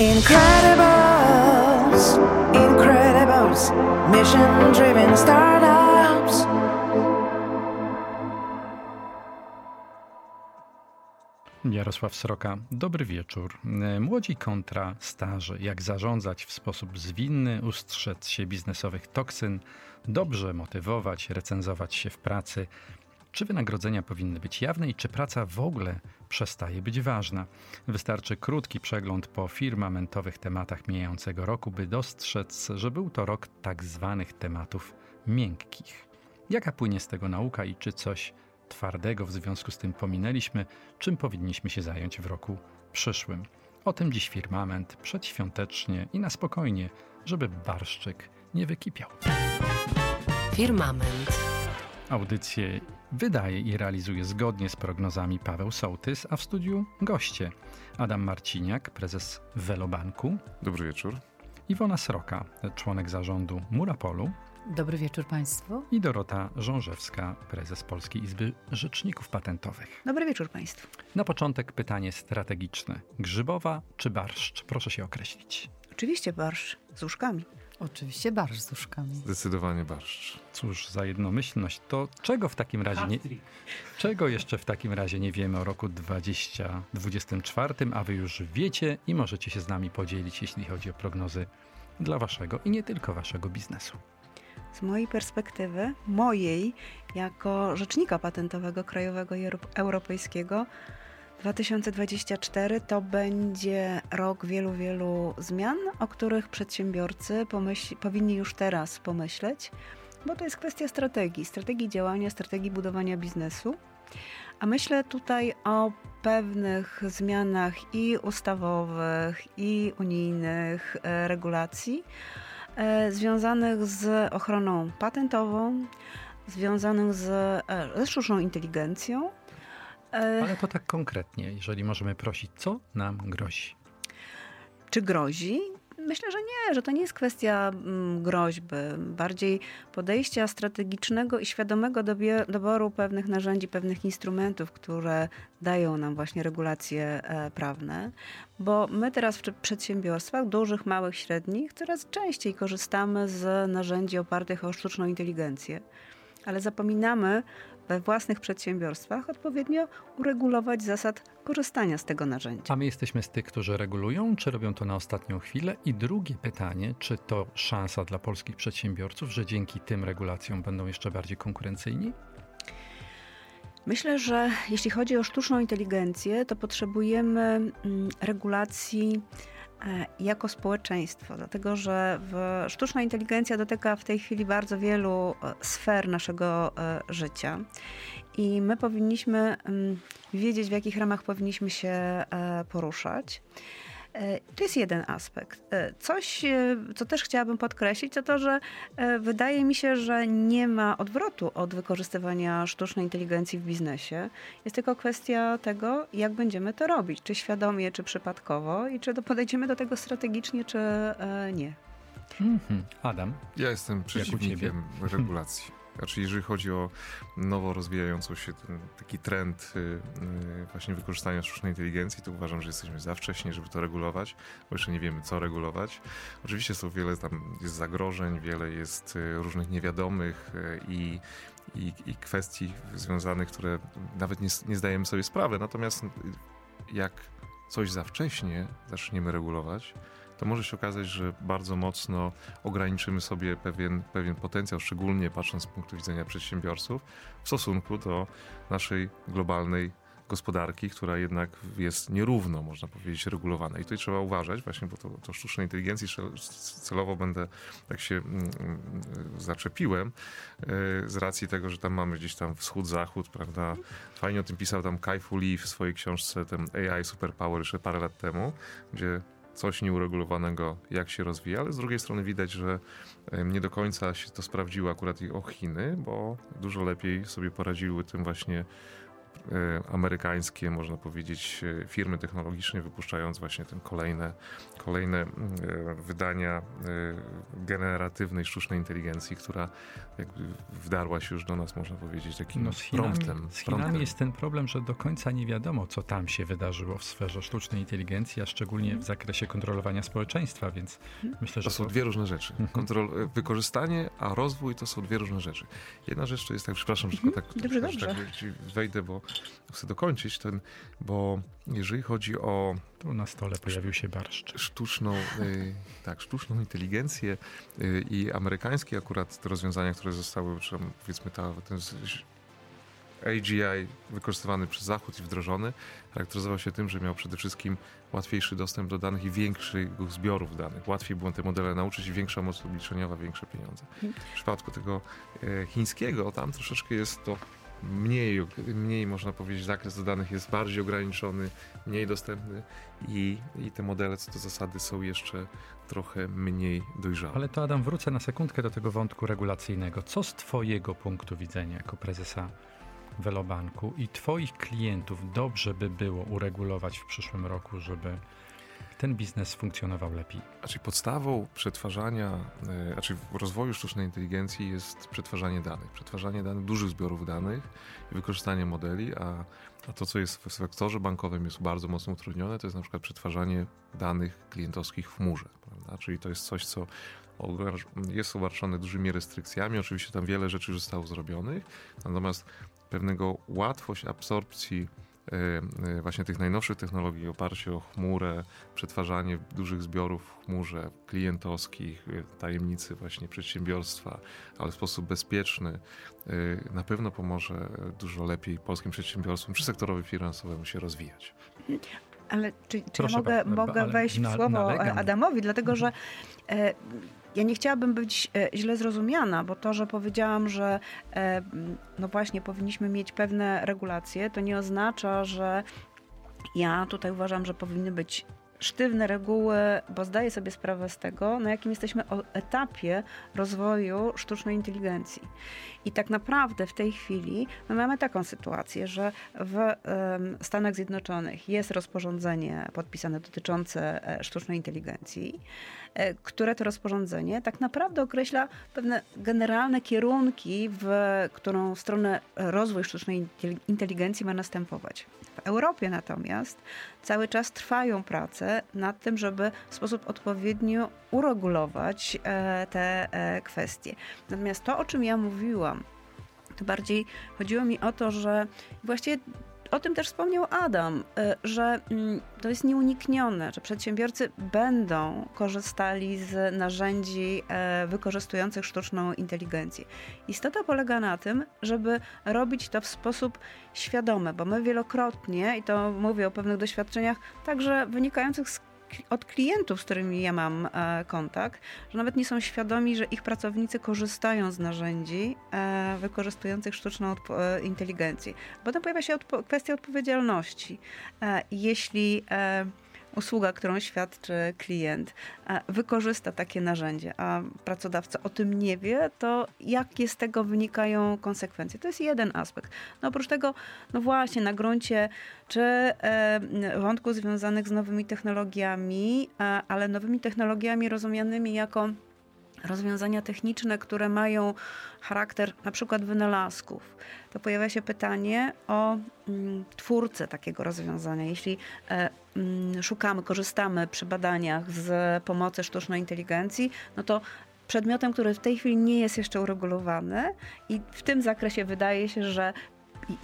Incredibles, Incredibles, mission driven startups. Jarosław Sroka, dobry wieczór. Młodzi kontra starzy. Jak zarządzać w sposób zwinny, ustrzec się biznesowych toksyn, dobrze motywować, recenzować się w pracy. Czy wynagrodzenia powinny być jawne i czy praca w ogóle przestaje być ważna? Wystarczy krótki przegląd po firmamentowych tematach mijającego roku, by dostrzec, że był to rok tak zwanych tematów miękkich. Jaka płynie z tego nauka i czy coś twardego w związku z tym pominęliśmy, czym powinniśmy się zająć w roku przyszłym? O tym dziś firmament, przedświątecznie i na spokojnie, żeby barszczyk nie wykipiał. Firmament. Audycję wydaje i realizuje zgodnie z prognozami Paweł Sołtys, a w studiu goście Adam Marciniak, prezes Velobanku, Dobry wieczór. Iwona Sroka, członek zarządu Murapolu Dobry wieczór Państwu. i Dorota Żążewska, prezes Polskiej Izby Rzeczników Patentowych. Dobry wieczór Państwu. Na początek pytanie strategiczne. Grzybowa czy barszcz? Proszę się określić. Oczywiście barsz z łóżkami. Oczywiście barsz z uszkami. Zdecydowanie barszcz. Cóż za jednomyślność. To czego w takim razie nie, czego jeszcze w takim razie nie wiemy o roku 2024, a wy już wiecie i możecie się z nami podzielić, jeśli chodzi o prognozy dla waszego i nie tylko waszego biznesu. Z mojej perspektywy, mojej, jako rzecznika patentowego krajowego i euro- europejskiego, 2024 to będzie rok wielu, wielu zmian, o których przedsiębiorcy powinni już teraz pomyśleć, bo to jest kwestia strategii, strategii działania, strategii budowania biznesu. A myślę tutaj o pewnych zmianach i ustawowych, i unijnych e, regulacji e, związanych z ochroną patentową, związanych z, e, sztuczną inteligencją. E, Ale to tak konkretnie, jeżeli możemy prosić, co nam grozi? Czy grozi? Myślę, że nie, że to nie jest kwestia mm, groźby, bardziej podejścia strategicznego i świadomego doboru pewnych narzędzi, pewnych instrumentów, które dają nam właśnie regulacje e, prawne, bo my teraz w przedsiębiorstwach, dużych, małych, średnich, coraz częściej korzystamy z narzędzi opartych o sztuczną inteligencję, ale zapominamy we własnych przedsiębiorstwach odpowiednio uregulować zasad korzystania z tego narzędzia. A my jesteśmy z tych, którzy regulują, czy robią to na ostatnią chwilę? I drugie pytanie, czy to szansa dla polskich przedsiębiorców, że dzięki tym regulacjom będą jeszcze bardziej konkurencyjni? Myślę, że jeśli chodzi o sztuczną inteligencję, to potrzebujemy mm, regulacji jako społeczeństwo, dlatego że sztuczna inteligencja dotyka w tej chwili bardzo wielu e, sfer naszego e, życia i my powinniśmy mm, wiedzieć, w jakich ramach powinniśmy się e, poruszać. E, To jest jeden aspekt. E, Coś, e, co też chciałabym podkreślić, to to, że wydaje mi się, że nie ma odwrotu od wykorzystywania sztucznej inteligencji w biznesie. Jest tylko kwestia tego, jak będziemy to robić. Czy świadomie, czy przypadkowo i czy do- podejdziemy do tego strategicznie, czy nie. Mhm. Adam, Ja jestem przeciwnikiem regulacji. Znaczy, jeżeli chodzi o nowo rozwijający się ten taki trend y, y, właśnie wykorzystania sztucznej inteligencji, to uważam, że jesteśmy za wcześnie, żeby to regulować, bo jeszcze nie wiemy, co regulować. Oczywiście są wiele tam jest zagrożeń, wiele jest y, różnych niewiadomych i, i, i kwestii związanych, które nawet nie, nie zdajemy sobie sprawy. Natomiast jak coś za wcześnie zaczniemy regulować, to może się okazać, że bardzo mocno ograniczymy sobie pewien, pewien potencjał, szczególnie patrząc z punktu widzenia przedsiębiorców, w stosunku do naszej globalnej gospodarki, która jednak jest nierówno, można powiedzieć, regulowana. I tutaj trzeba uważać, właśnie, bo to, to sztucznej inteligencji cel- celowo będę, tak się mm, mm, zaczepiłem, e, z racji tego, że tam mamy gdzieś tam wschód, zachód, prawda? Fajnie o tym pisał tam Kai-Fu Lee w swojej książce, ten AI Superpower jeszcze parę lat temu, gdzie coś nieuregulowanego, jak się rozwija, ale z drugiej strony widać, że nie do końca się to sprawdziło akurat i o Chiny, bo dużo lepiej sobie poradziły tym właśnie amerykańskie, można powiedzieć, firmy technologiczne, wypuszczając właśnie ten kolejne, kolejne wydania generatywnej sztucznej inteligencji, która jakby wdarła się już do nas, można powiedzieć, takim no z Chinami, promptem. Z Chinami promptem. jest ten problem, że do końca nie wiadomo, co tam się wydarzyło w sferze sztucznej inteligencji, a szczególnie w zakresie kontrolowania społeczeństwa, więc myślę, że... To są dwie różne rzeczy. Kontrol, wykorzystanie, a rozwój to są dwie różne rzeczy. Jedna rzecz to jest tak, przepraszam, że mhm. tak, dobrze, dobrze. tak wejdę, bo chcę dokończyć ten, bo jeżeli chodzi o... Tu na stole pojawił się barszcz. Sztuczną, y, tak, sztuczną inteligencję y, i amerykańskie akurat te rozwiązania, które zostały, czy powiedzmy ta, ten AGI wykorzystywany przez Zachód i wdrożony charakteryzował się tym, że miał przede wszystkim łatwiejszy dostęp do danych i większych zbiorów danych. Łatwiej było te modele nauczyć i większa moc obliczeniowa, większe pieniądze. W przypadku tego e, chińskiego, tam troszeczkę jest to mniej, mniej można powiedzieć, zakres danych jest bardziej ograniczony, mniej dostępny i, i te modele co do zasady są jeszcze trochę mniej dojrzałe. Ale to Adam, wrócę na sekundkę do tego wątku regulacyjnego. Co z Twojego punktu widzenia jako prezesa Velobanku i Twoich klientów dobrze by było uregulować w przyszłym roku, żeby ten biznes funkcjonował lepiej? Znaczy podstawą przetwarzania, znaczy rozwoju sztucznej inteligencji jest przetwarzanie danych. Przetwarzanie danych, dużych zbiorów danych i wykorzystanie modeli, a, a to, co jest w sektorze bankowym jest bardzo mocno utrudnione, to jest na przykład przetwarzanie danych klientowskich w chmurze. Prawda? Czyli to jest coś, co jest obarczone dużymi restrykcjami. Oczywiście tam wiele rzeczy już zostało zrobionych, natomiast pewnego łatwość absorpcji właśnie tych najnowszych technologii, oparcie o chmurę, przetwarzanie dużych zbiorów w chmurze klientowskich, e, tajemnicy właśnie przedsiębiorstwa, ale w sposób bezpieczny, na pewno pomoże dużo lepiej polskim przedsiębiorstwom czy sektorowi finansowemu się rozwijać. Ale czy, czy ja mogę, mogę wejść w słowo nalegam. Adamowi, dlatego że e, ja nie chciałabym być e, źle zrozumiana, bo to, że powiedziałam, że e, no właśnie powinniśmy mieć pewne regulacje, to nie oznacza, że ja tutaj uważam, że powinny być sztywne reguły, bo zdaję sobie sprawę z tego, na jakim jesteśmy etapie rozwoju sztucznej inteligencji. I tak naprawdę w tej chwili my mamy taką sytuację, że w Stanach Zjednoczonych jest rozporządzenie podpisane dotyczące e, sztucznej inteligencji, e, które to rozporządzenie tak naprawdę określa pewne generalne kierunki, w którą stronę rozwój sztucznej inteligencji ma następować. W Europie natomiast cały czas trwają prace nad tym, żeby w sposób odpowiednio uregulować e, te kwestie. Natomiast to, o czym ja mówiłam, to bardziej chodziło mi o to, że właściwie o tym też wspomniał Adam, y, że mm, to jest nieuniknione, że przedsiębiorcy będą korzystali z narzędzi e, wykorzystujących sztuczną inteligencję. Istota polega na tym, żeby robić to w sposób świadomy, bo my wielokrotnie, i to mówię o pewnych doświadczeniach, także wynikających z od klientów, z którymi ja mam e, kontakt, że nawet nie są świadomi, że ich pracownicy korzystają z narzędzi e, wykorzystujących sztuczną e, inteligencję. Potem pojawia się kwestia odpowiedzialności. Jeśli usługa, którą świadczy klient, wykorzysta takie narzędzie, a pracodawca o tym nie wie, to jakie z tego wynikają konsekwencje? To jest jeden aspekt. No oprócz tego, no właśnie, na gruncie czy e, wątków związanych z nowymi technologiami, ale nowymi technologiami rozumianymi jako rozwiązania techniczne, które mają charakter na przykład wynalazków, to pojawia się pytanie o mm, twórcę takiego rozwiązania. Jeśli e, mm, szukamy, korzystamy przy badaniach z pomocy sztucznej inteligencji, no to przedmiotem, który w tej chwili nie jest jeszcze uregulowany i w tym zakresie wydaje się, że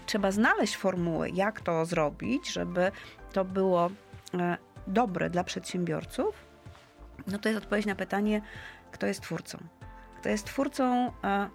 trzeba znaleźć formuły, jak to zrobić, żeby to było e, dobre dla przedsiębiorców, no to jest odpowiedź na pytanie, kto jest twórcą. Kto jest twórcą e,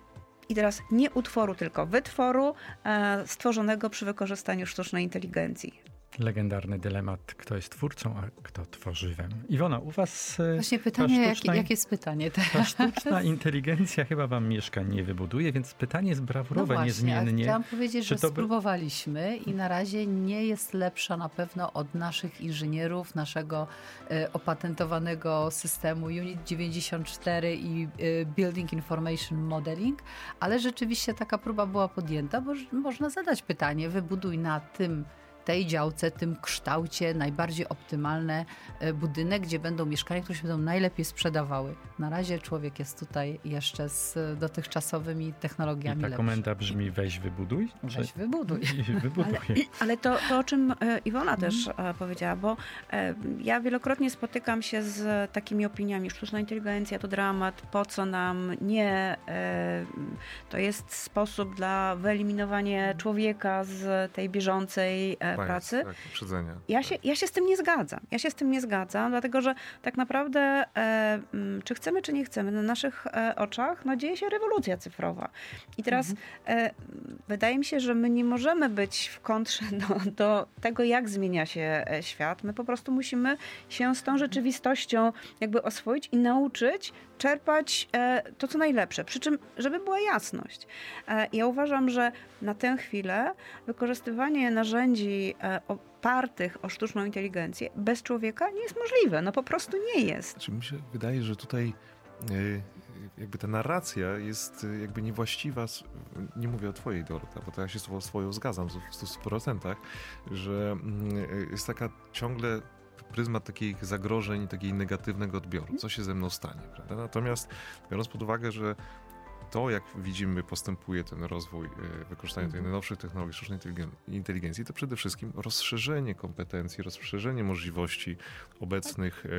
i teraz nie utworu, tylko wytworu e, stworzonego przy wykorzystaniu sztucznej inteligencji. Legendarny dylemat, kto jest twórcą, a kto tworzywem. Iwona, u was... e, Właśnie ta pytanie, sztuczna, jakie, jakie jest pytanie Ta teraz? sztuczna inteligencja chyba wam mieszkań nie wybuduje, więc pytanie jest brawurowe, no właśnie, niezmiennie. Chciałam powiedzieć, Czy że by- spróbowaliśmy i na razie nie jest lepsza na pewno od naszych inżynierów, naszego e, opatentowanego systemu Unit 94 i e, Building Information Modeling, ale rzeczywiście taka próba była podjęta, bo można zadać pytanie, wybuduj na tym tej działce, tym kształcie najbardziej optymalne e, budynek, gdzie będą mieszkania, które się będą najlepiej sprzedawały. Na razie człowiek jest tutaj jeszcze z dotychczasowymi I technologiami ta lepszy. komenda brzmi weź wybuduj? Weź wybuduj. I wybuduj. Ale to, to o czym e, Iwona też e, powiedziała, bo ja wielokrotnie spotykam się z takimi opiniami, sztuczna inteligencja to dramat, po co nam, nie, to jest sposób dla wyeliminowania człowieka z tej bieżącej Bias, pracy. Tak, uprzedzenia. Ja się, ja się z tym nie zgadzam. Ja się z tym nie zgadzam, dlatego że tak naprawdę, e, mm, czy chcemy, czy nie chcemy, na naszych e, oczach no, dzieje się rewolucja cyfrowa. I teraz e, wydaje mi się, że my nie możemy być w kontrze do, do tego, jak zmienia się świat. My po prostu musimy się z tą rzeczywistością jakby oswoić i nauczyć czerpać to, co najlepsze. Przy czym, żeby była jasność. Ja uważam, że na tę chwilę wykorzystywanie narzędzi e, opartych o sztuczną inteligencję bez człowieka nie jest możliwe. No po prostu nie jest. Znaczy mi się wydaje, że tutaj y, jakby ta narracja jest y, jakby niewłaściwa, nie mówię o twojej Dorota, bo to ja się z swoją zgadzam w 100%, że mm, jest taka ciągle pryzmat takich zagrożeń, takiego negatywnego odbioru, co się ze mną stanie, prawda? Natomiast biorąc pod uwagę, że to, jak widzimy, postępuje ten rozwój y, wykorzystania tych najnowszych technologii sztucznej inteligen- inteligencji, to przede wszystkim rozszerzenie kompetencji, rozszerzenie możliwości obecnych, y,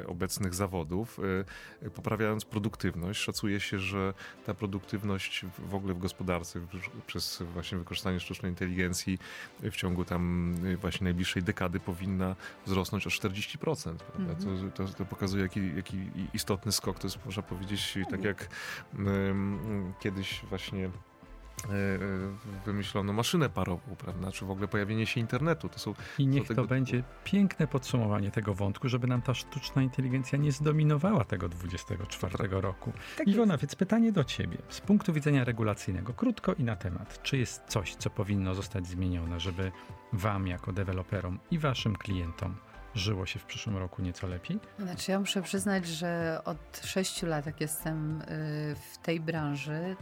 y, obecnych zawodów, y, poprawiając produktywność. Szacuje się, że ta produktywność w- ogóle w gospodarce przez właśnie wykorzystanie sztucznej inteligencji w ciągu tam y, właśnie najbliższej dekady powinna wzrosnąć o 40%. Prawda? To, to, to pokazuje, jaki, jaki istotny skok. To jest, można powiedzieć, tak jak em, kiedyś właśnie e, wymyślono maszynę parową, prawda? Czy w ogóle pojawienie się internetu. To są I niech to tego będzie piękne podsumowanie tego wątku, żeby nam ta sztuczna inteligencja nie zdominowała tego 24 roku. Tak Iwona, więc pytanie do ciebie. Z punktu widzenia regulacyjnego, krótko i na temat. Czy jest coś, co powinno zostać zmienione, żeby wam jako deweloperom i waszym klientom żyło się w przyszłym roku nieco lepiej? Znaczy, ja muszę przyznać, że od sześciu lat, jak jestem y, w tej branży,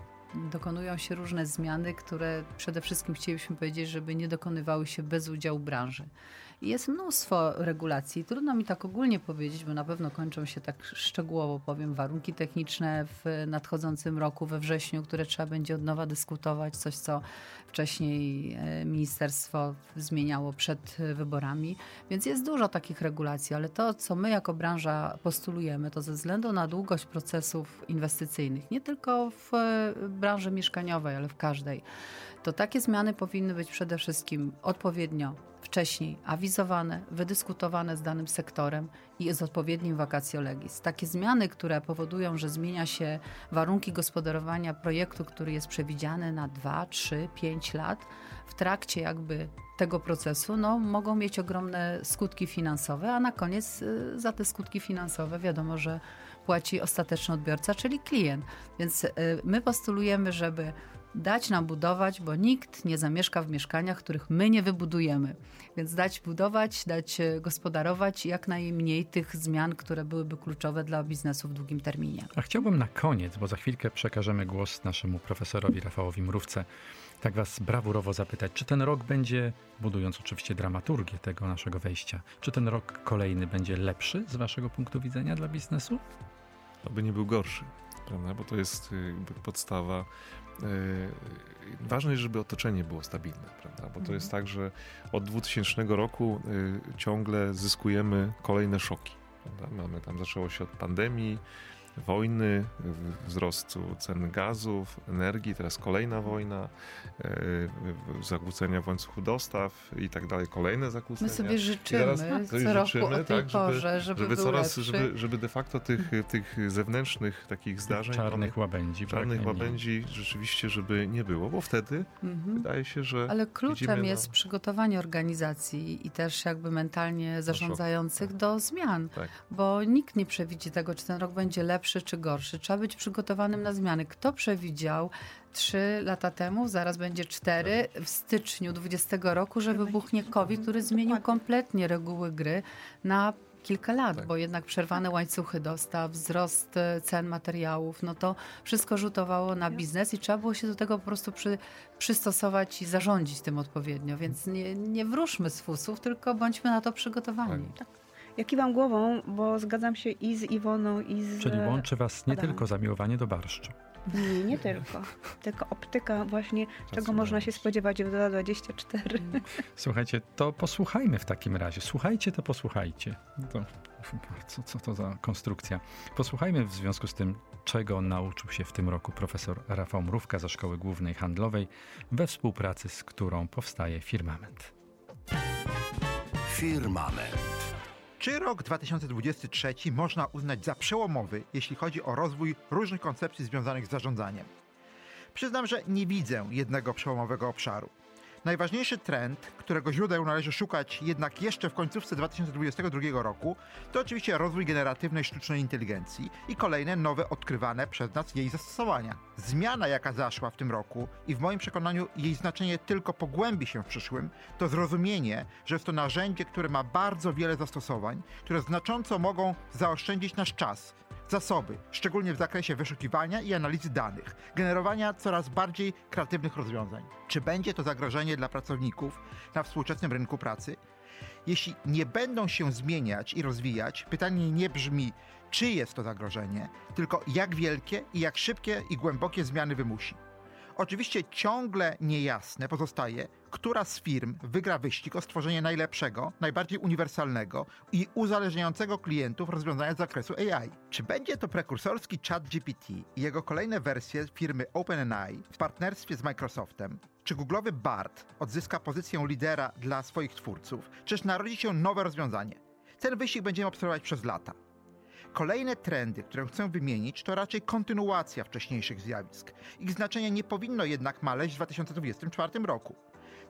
dokonują się różne zmiany, które przede wszystkim chcielibyśmy powiedzieć, żeby nie dokonywały się bez udziału branży. Jest mnóstwo regulacji. Trudno mi tak ogólnie powiedzieć, bo na pewno kończą się tak szczegółowo, powiem, warunki techniczne w nadchodzącym roku, we wrześniu, które trzeba będzie od nowa dyskutować, coś co wcześniej e, ministerstwo zmieniało przed wyborami. Więc jest dużo takich regulacji, ale to, co my jako branża postulujemy, to ze względu na długość procesów inwestycyjnych, nie tylko w e, branży mieszkaniowej, ale w każdej, to takie zmiany powinny być przede wszystkim odpowiednio wcześniej awizowane, wydyskutowane z danym sektorem i z odpowiednim vacatio legis. Takie zmiany, które powodują, że zmienia się warunki gospodarowania projektu, który jest przewidziany na 2, 3, 5 lat, w trakcie jakby tego procesu, no, mogą mieć ogromne skutki finansowe, a na koniec y, za te skutki finansowe wiadomo, że płaci ostateczny odbiorca, czyli klient. Więc y, my postulujemy, żeby dać nam budować, bo nikt nie zamieszka w mieszkaniach, których my nie wybudujemy. Więc dać budować, dać e, gospodarować jak najmniej tych zmian, które byłyby kluczowe dla biznesu w długim terminie. A chciałbym na koniec, bo za chwilkę przekażemy głos naszemu profesorowi Rafałowi Mrówce, tak was brawurowo zapytać, czy ten rok będzie, budując oczywiście dramaturgię tego naszego wejścia, czy ten rok kolejny będzie lepszy z waszego punktu widzenia dla biznesu? aby nie był gorszy, prawda? Bo to jest jakby podstawa. Y, Ważne jest, żeby otoczenie było stabilne, prawda? Bo to jest tak, że od 2000 roku y, ciągle zyskujemy kolejne szoki. Prawda? Mamy tam, zaczęło się od pandemii, wojny, wzrostu cen gazów, energii, teraz kolejna wojna, zakłócenia w łańcuchu dostaw i tak dalej, kolejne zakłócenia. My sobie życzymy teraz, co roku życzymy, o tej tak, porze, żeby, żeby, żeby coraz, żeby, żeby de facto tych, tych zewnętrznych takich zdarzeń, czarnych łabędzi, czarnych łabędzi rzeczywiście, żeby nie było, bo wtedy mhm. wydaje się, że Ale kluczem jest przygotowanie organizacji i też jakby mentalnie zarządzających do zmian, tak. bo nikt nie przewidzi tego, czy ten rok będzie lepszy, czy gorszy. Trzeba być przygotowanym na zmiany. Kto przewidział trzy lata temu, zaraz będzie cztery, w styczniu 20 roku, że wybuchnie COVID, który zmienił kompletnie reguły gry na kilka lat, tak. bo jednak przerwane łańcuchy dostaw, wzrost e, cen materiałów, no to wszystko rzutowało na biznes i trzeba było się do tego po prostu przy, przystosować i zarządzić tym odpowiednio. Więc nie, nie wróżmy z fusów, tylko bądźmy na to przygotowani. Tak. Ja kiwam głową, bo zgadzam się i z Iwoną, i z. Czyli łączy was nie Adamem. tylko zamiłowanie do barszczu. Nie, nie tylko. Tylko optyka właśnie, czego można się spodziewać w 2024. Słuchajcie, to posłuchajmy w takim razie. Słuchajcie, to posłuchajcie. To, co, co to za konstrukcja? Posłuchajmy w związku z tym, czego nauczył się w tym roku profesor Rafał Mrówka ze Szkoły Głównej Handlowej, we współpracy z którą powstaje Firmament. Firmament. Czy rok 2023 można uznać za przełomowy, jeśli chodzi o rozwój różnych koncepcji związanych z zarządzaniem? Przyznam, że nie widzę jednego przełomowego obszaru. Najważniejszy trend, którego źródeł należy szukać jednak jeszcze w końcówce 2022 roku, to oczywiście rozwój generatywnej sztucznej inteligencji i kolejne nowe odkrywane przez nas jej zastosowania. Zmiana, jaka zaszła w tym roku i w moim przekonaniu jej znaczenie tylko pogłębi się w przyszłym, to zrozumienie, że jest to narzędzie, które ma bardzo wiele zastosowań, które znacząco mogą zaoszczędzić nasz czas, zasoby, szczególnie w zakresie wyszukiwania i analizy danych, generowania coraz bardziej kreatywnych rozwiązań. Czy będzie to zagrożenie dla pracowników na współczesnym rynku pracy? Jeśli nie będą się zmieniać i rozwijać, pytanie nie brzmi, czy jest to zagrożenie, tylko jak wielkie i jak szybkie i głębokie zmiany wymusi. Oczywiście ciągle niejasne pozostaje, która z firm wygra wyścig o stworzenie najlepszego, najbardziej uniwersalnego i uzależniającego klientów rozwiązania z zakresu AI. Czy będzie to prekursorski chat GPT i jego kolejne wersje firmy OpenAI w partnerstwie z Microsoftem? Czy googlowy BART odzyska pozycję lidera dla swoich twórców? Czyż narodzi się nowe rozwiązanie? Ten wyścig będziemy obserwować przez lata. Kolejne trendy, które chcę wymienić, to raczej kontynuacja wcześniejszych zjawisk. Ich znaczenie nie powinno jednak maleć w 2024 roku.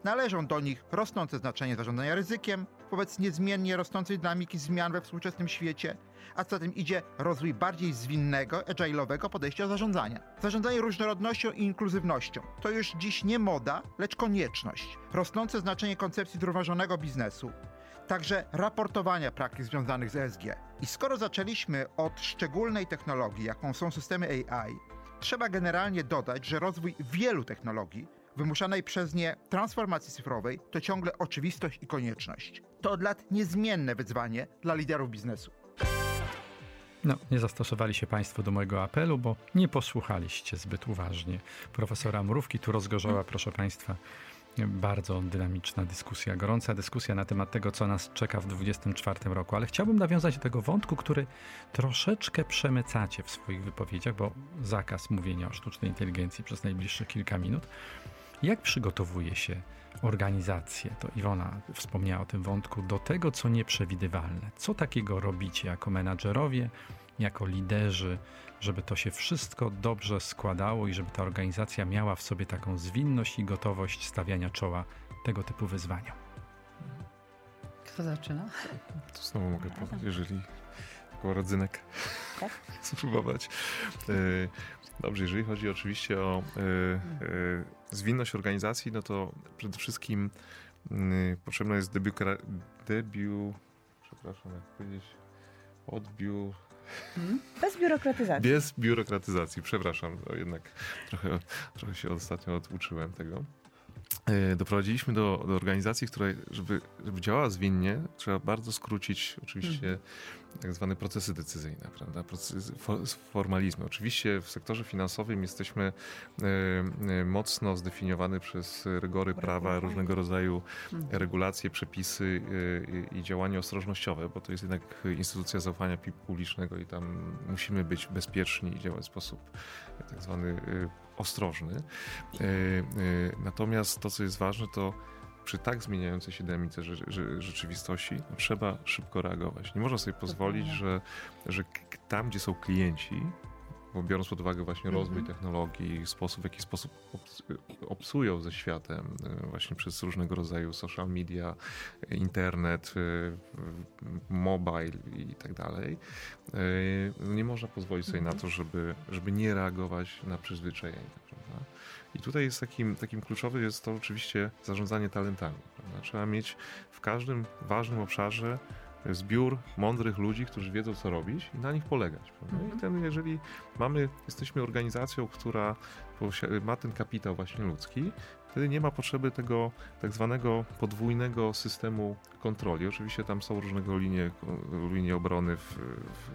Należą do nich rosnące znaczenie zarządzania ryzykiem wobec niezmiennie rosnącej dynamiki zmian we współczesnym świecie, a co za tym idzie rozwój bardziej zwinnego, agile'owego podejścia zarządzania. Zarządzanie różnorodnością i inkluzywnością to już dziś nie moda, lecz konieczność. Rosnące znaczenie koncepcji zrównoważonego biznesu, także raportowania praktyk związanych z ESG. I skoro zaczęliśmy od szczególnej technologii, jaką są systemy AI, trzeba generalnie dodać, że rozwój wielu technologii wymuszanej przez nie transformacji cyfrowej to ciągle oczywistość i konieczność. To od lat niezmienne wyzwanie dla liderów biznesu. No, nie zastosowali się Państwo do mojego apelu, bo nie posłuchaliście zbyt uważnie profesora Mrówki. Tu rozgorzała, proszę Państwa, bardzo dynamiczna dyskusja, gorąca dyskusja na temat tego, co nas czeka w 2024 roku. Ale chciałbym nawiązać do tego wątku, który troszeczkę przemycacie w swoich wypowiedziach, bo zakaz mówienia o sztucznej inteligencji przez najbliższe kilka minut. Jak przygotowuje się organizacje, to Iwona wspomniała o tym wątku, do tego, co nieprzewidywalne? Co takiego robicie jako menadżerowie, jako liderzy, żeby to się wszystko dobrze składało i żeby ta organizacja miała w sobie taką zwinność i gotowość stawiania czoła tego typu wyzwaniom? Kto zaczyna? To znowu mogę powiedzieć, jeżeli tylko rodzynek tak? spróbować. E, dobrze, jeżeli chodzi oczywiście o e, e, zwinność organizacji, no to przede wszystkim y, potrzebna jest debiu, debiu przepraszam, jak powiedzieć, odbiór. Hmm? Bez biurokratyzacji. Bez biurokratyzacji, przepraszam, jednak trochę, trochę się ostatnio oduczyłem tego. E, doprowadziliśmy do, do organizacji, której, żeby, żeby działała zwinnie, trzeba bardzo skrócić oczywiście tak zwane procesy decyzyjne, prawda? Procesy, formalizmy. Oczywiście w sektorze finansowym jesteśmy mocno zdefiniowani przez rygory prawa, różnego rodzaju mhm. regulacje, przepisy i działania ostrożnościowe, bo to jest jednak instytucja zaufania publicznego i tam musimy być bezpieczni i działać w sposób tak zwany ostrożny. Natomiast to, co jest ważne, to przy tak zmieniającej się dynamice rzeczywistości no, trzeba szybko reagować. Nie można sobie pozwolić, że, że tam, gdzie są klienci, bo biorąc pod uwagę właśnie mhm. rozwój technologii, sposób, w jaki sposób obsują ze światem, e, właśnie przez różnego rodzaju social media, internet, e, mobile i tak dalej, e, no, nie można pozwolić sobie na mhm. to, żeby, żeby nie reagować na przyzwyczajenia. I tutaj jest takim, takim kluczowy jest to oczywiście zarządzanie talentami. Prawda? Trzeba mieć w każdym ważnym obszarze zbiór mądrych ludzi, którzy wiedzą, co robić i na nich polegać. I mhm. ten, jeżeli mamy, jesteśmy organizacją, która ma ten kapitał właśnie ludzki, wtedy nie ma potrzeby tego tak zwanego podwójnego systemu kontroli. Oczywiście tam są różnego linie, linie obrony w,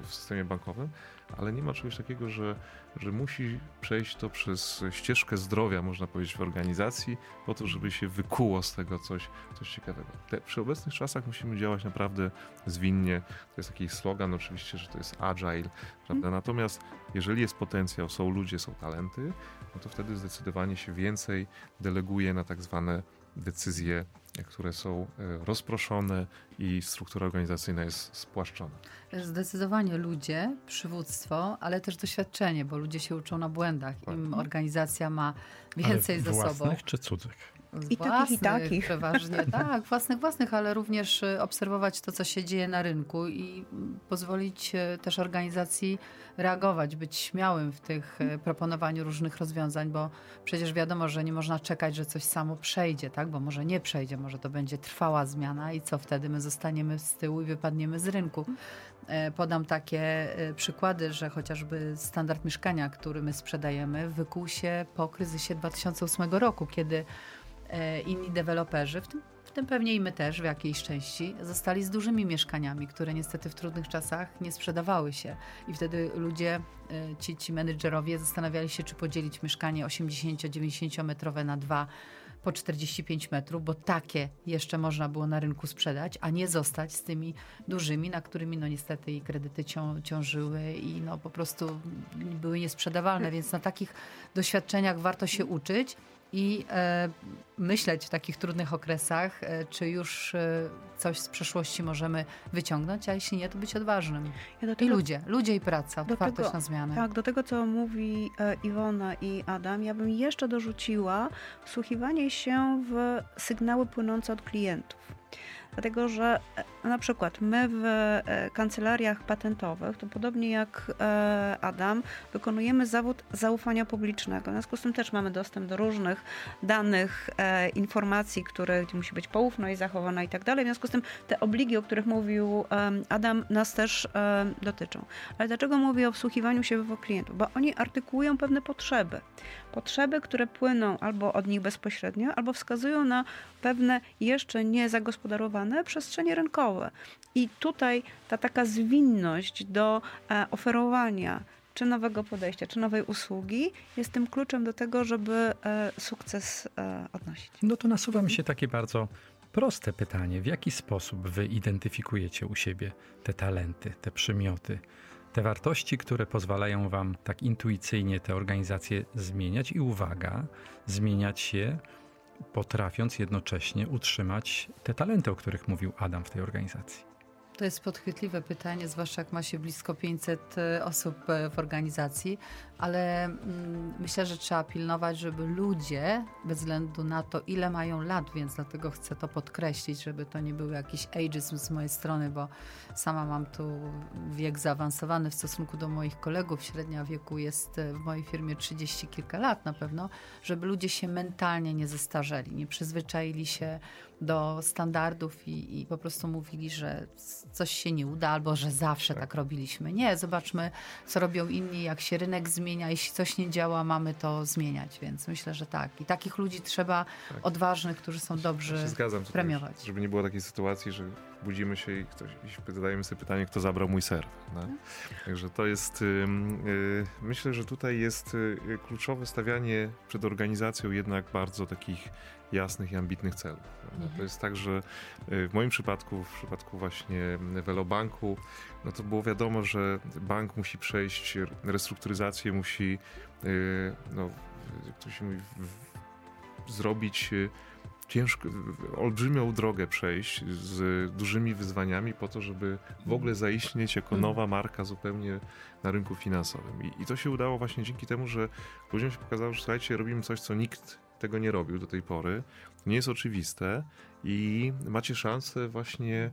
w systemie bankowym, ale nie ma czegoś takiego, że, że musi przejść to przez ścieżkę zdrowia, można powiedzieć, w organizacji, po to, żeby się wykuło z tego coś, coś ciekawego. Te, przy obecnych czasach musimy działać naprawdę zwinnie. To jest taki slogan oczywiście, że to jest agile, prawda? Mhm. Natomiast jeżeli jest potencjał, są ludzie, są talenty, no to wtedy zdecydowanie się więcej deleguje na tak zwane decyzje, które są e, rozproszone i struktura organizacyjna jest spłaszczona. Zdecydowanie ludzie, przywództwo, ale też doświadczenie, bo ludzie się uczą na błędach. Im organizacja ma więcej ale ze sobą. Własnych czy cudzych? I takich, i takich. Przeważnie, tak, własnych, własnych, ale również y, obserwować to, co się dzieje na rynku i pozwolić y, też organizacji reagować, być śmiałym w tych y, proponowaniu różnych rozwiązań, bo przecież wiadomo, że nie można czekać, że coś samo przejdzie, tak? bo może nie przejdzie, może to będzie trwała zmiana i co wtedy? My zostaniemy z tyłu i wypadniemy z rynku. E, podam takie przykłady, że chociażby standard mieszkania, który my sprzedajemy, wykuł się po kryzysie 2008 roku, kiedy inni deweloperzy, w tym, w tym pewnie i my też w jakiejś części, zostali z dużymi mieszkaniami, które niestety w trudnych czasach nie sprzedawały się. I wtedy ludzie, e, ci, ci menedżerowie zastanawiali się, czy podzielić mieszkanie 80-90 metrowe na dwa po 45 metrów, bo takie jeszcze można było na rynku sprzedać, a nie zostać z tymi dużymi, na którymi no niestety i kredyty cią, ciążyły i no po prostu były niesprzedawalne, więc na takich doświadczeniach warto się uczyć i e, myśleć w takich trudnych okresach, e, czy już e, coś z przeszłości możemy wyciągnąć, a jeśli nie, to być odważnym. Ja tego, I ludzie, ludzie i praca, otwartość tego, na zmiany. Tak, do tego, co mówi e, Iwona i Adam, ja bym jeszcze dorzuciła wsłuchiwanie się w sygnały płynące od klientów. Dlatego, że e, na przykład my w e, kancelariach patentowych, to podobnie jak e, Adam, wykonujemy zawód zaufania publicznego. W związku z tym też mamy dostęp do różnych danych, informacji, które musi być poufność zachowana i tak dalej. W związku z tym te obligi, o których mówił Adam, nas też dotyczą. Ale dlaczego mówię o wsłuchiwaniu się w klientów? Bo oni artykułują pewne potrzeby. Potrzeby, które płyną albo od nich bezpośrednio, albo wskazują na pewne jeszcze nie zagospodarowane przestrzenie rynkowe. I tutaj ta taka zwinność do e, oferowania czy nowego podejścia, czy nowej usługi jest tym kluczem do tego, żeby e, sukces e, odnosić. No to nasuwa mi się takie bardzo proste pytanie. W jaki sposób wy identyfikujecie u siebie te talenty, te przymioty, te wartości, które pozwalają wam tak intuicyjnie te organizacje zmieniać i uwaga, zmieniać się potrafiąc jednocześnie utrzymać te talenty, o których mówił Adam w tej organizacji. To jest podchwytliwe pytanie, zwłaszcza jak ma się blisko 500 e, osób e, w organizacji, ale mm, myślę, że trzeba pilnować, żeby ludzie, bez względu na to, ile mają lat, więc dlatego chcę to podkreślić, żeby to nie był jakiś ageism z mojej strony, bo sama mam tu wiek zaawansowany w stosunku do moich kolegów. Średnia wieku jest e, w mojej firmie 30 kilka lat na pewno, żeby ludzie się mentalnie nie zestarzeli, nie przyzwyczaili się do standardów i, i po prostu mówili, że coś się nie uda, albo że zawsze tak. tak robiliśmy. Nie, zobaczmy, co robią inni, jak się rynek zmienia, jeśli coś nie działa, mamy to zmieniać, więc myślę, że tak. I takich ludzi trzeba tak. odważnych, którzy są dobrzy, ja się zgadzam, premiować. Żeby nie było takiej sytuacji, że budzimy się i ktoś i zadajemy sobie pytanie, kto zabrał mój ser. No? Także to jest, yy, myślę, że tutaj jest yy, kluczowe stawianie przed organizacją jednak bardzo takich jasnych i ambitnych celów. Mhm. To jest tak, że y, w moim przypadku, w przypadku właśnie Velobanku, no to było wiadomo, że bank musi przejść restrukturyzację, musi, y, no, jak to się mówi, zrobić y, ciężko, olbrzymią drogę przejść z dużymi wyzwaniami po to, żeby w ogóle zaistnieć jako mhm. nowa marka zupełnie na rynku finansowym. I, I, to się udało właśnie dzięki temu, że ludziom się pokazało, że słuchajcie, robimy coś, co nikt tego nie robił do tej pory. Nie jest oczywiste i macie szansę właśnie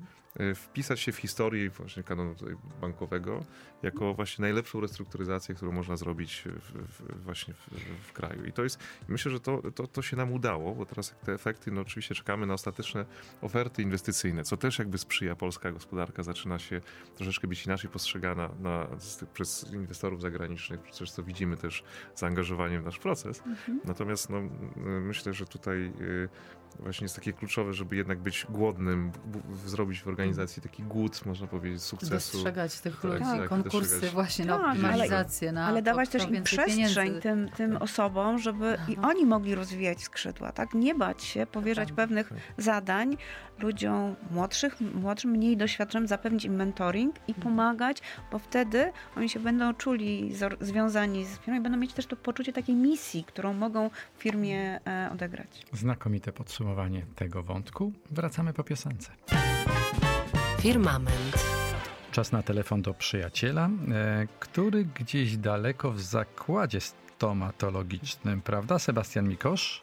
wpisać się w historię właśnie kanonu bankowego jako właśnie najlepszą restrukturyzację, którą można zrobić w, w, właśnie w, w, kraju. I to jest, myślę, że to, to, to się nam udało, bo teraz te efekty, no oczywiście czekamy na ostateczne oferty inwestycyjne, co też jakby sprzyja polska gospodarka, zaczyna się troszeczkę być inaczej postrzegana na, przez inwestorów zagranicznych, przecież to widzimy też zaangażowaniem w nasz proces. Mhm. Natomiast no, myślę, że tutaj y, właśnie jest takie kluczowe, żeby jednak być głodnym, zrobić w organizacji taki głód, można powiedzieć, sukcesu. Dostrzegać tych tak, ludzi, tak, konkursy dostrzegać. właśnie na tak, optymalizację. Ale, na ale dawać też im przestrzeń tym, tym tak. osobom, żeby Aha. i oni mogli rozwijać skrzydła, tak? Nie bać się, powierzać tak, pewnych tak. zadań ludziom młodszych, młodszym, mniej doświadczonym, zapewnić im mentoring i mhm. pomagać, bo wtedy oni się będą czuli związani z firmą i będą mieć też to poczucie takiej misji, którą mogą w firmie e, odegrać. Znakomite podsumowanie podsumowanie tego wątku. Wracamy po piosence. Firmament. Czas na telefon do przyjaciela, e, który gdzieś daleko w zakładzie stomatologicznym, prawda? Sebastian Mikosz?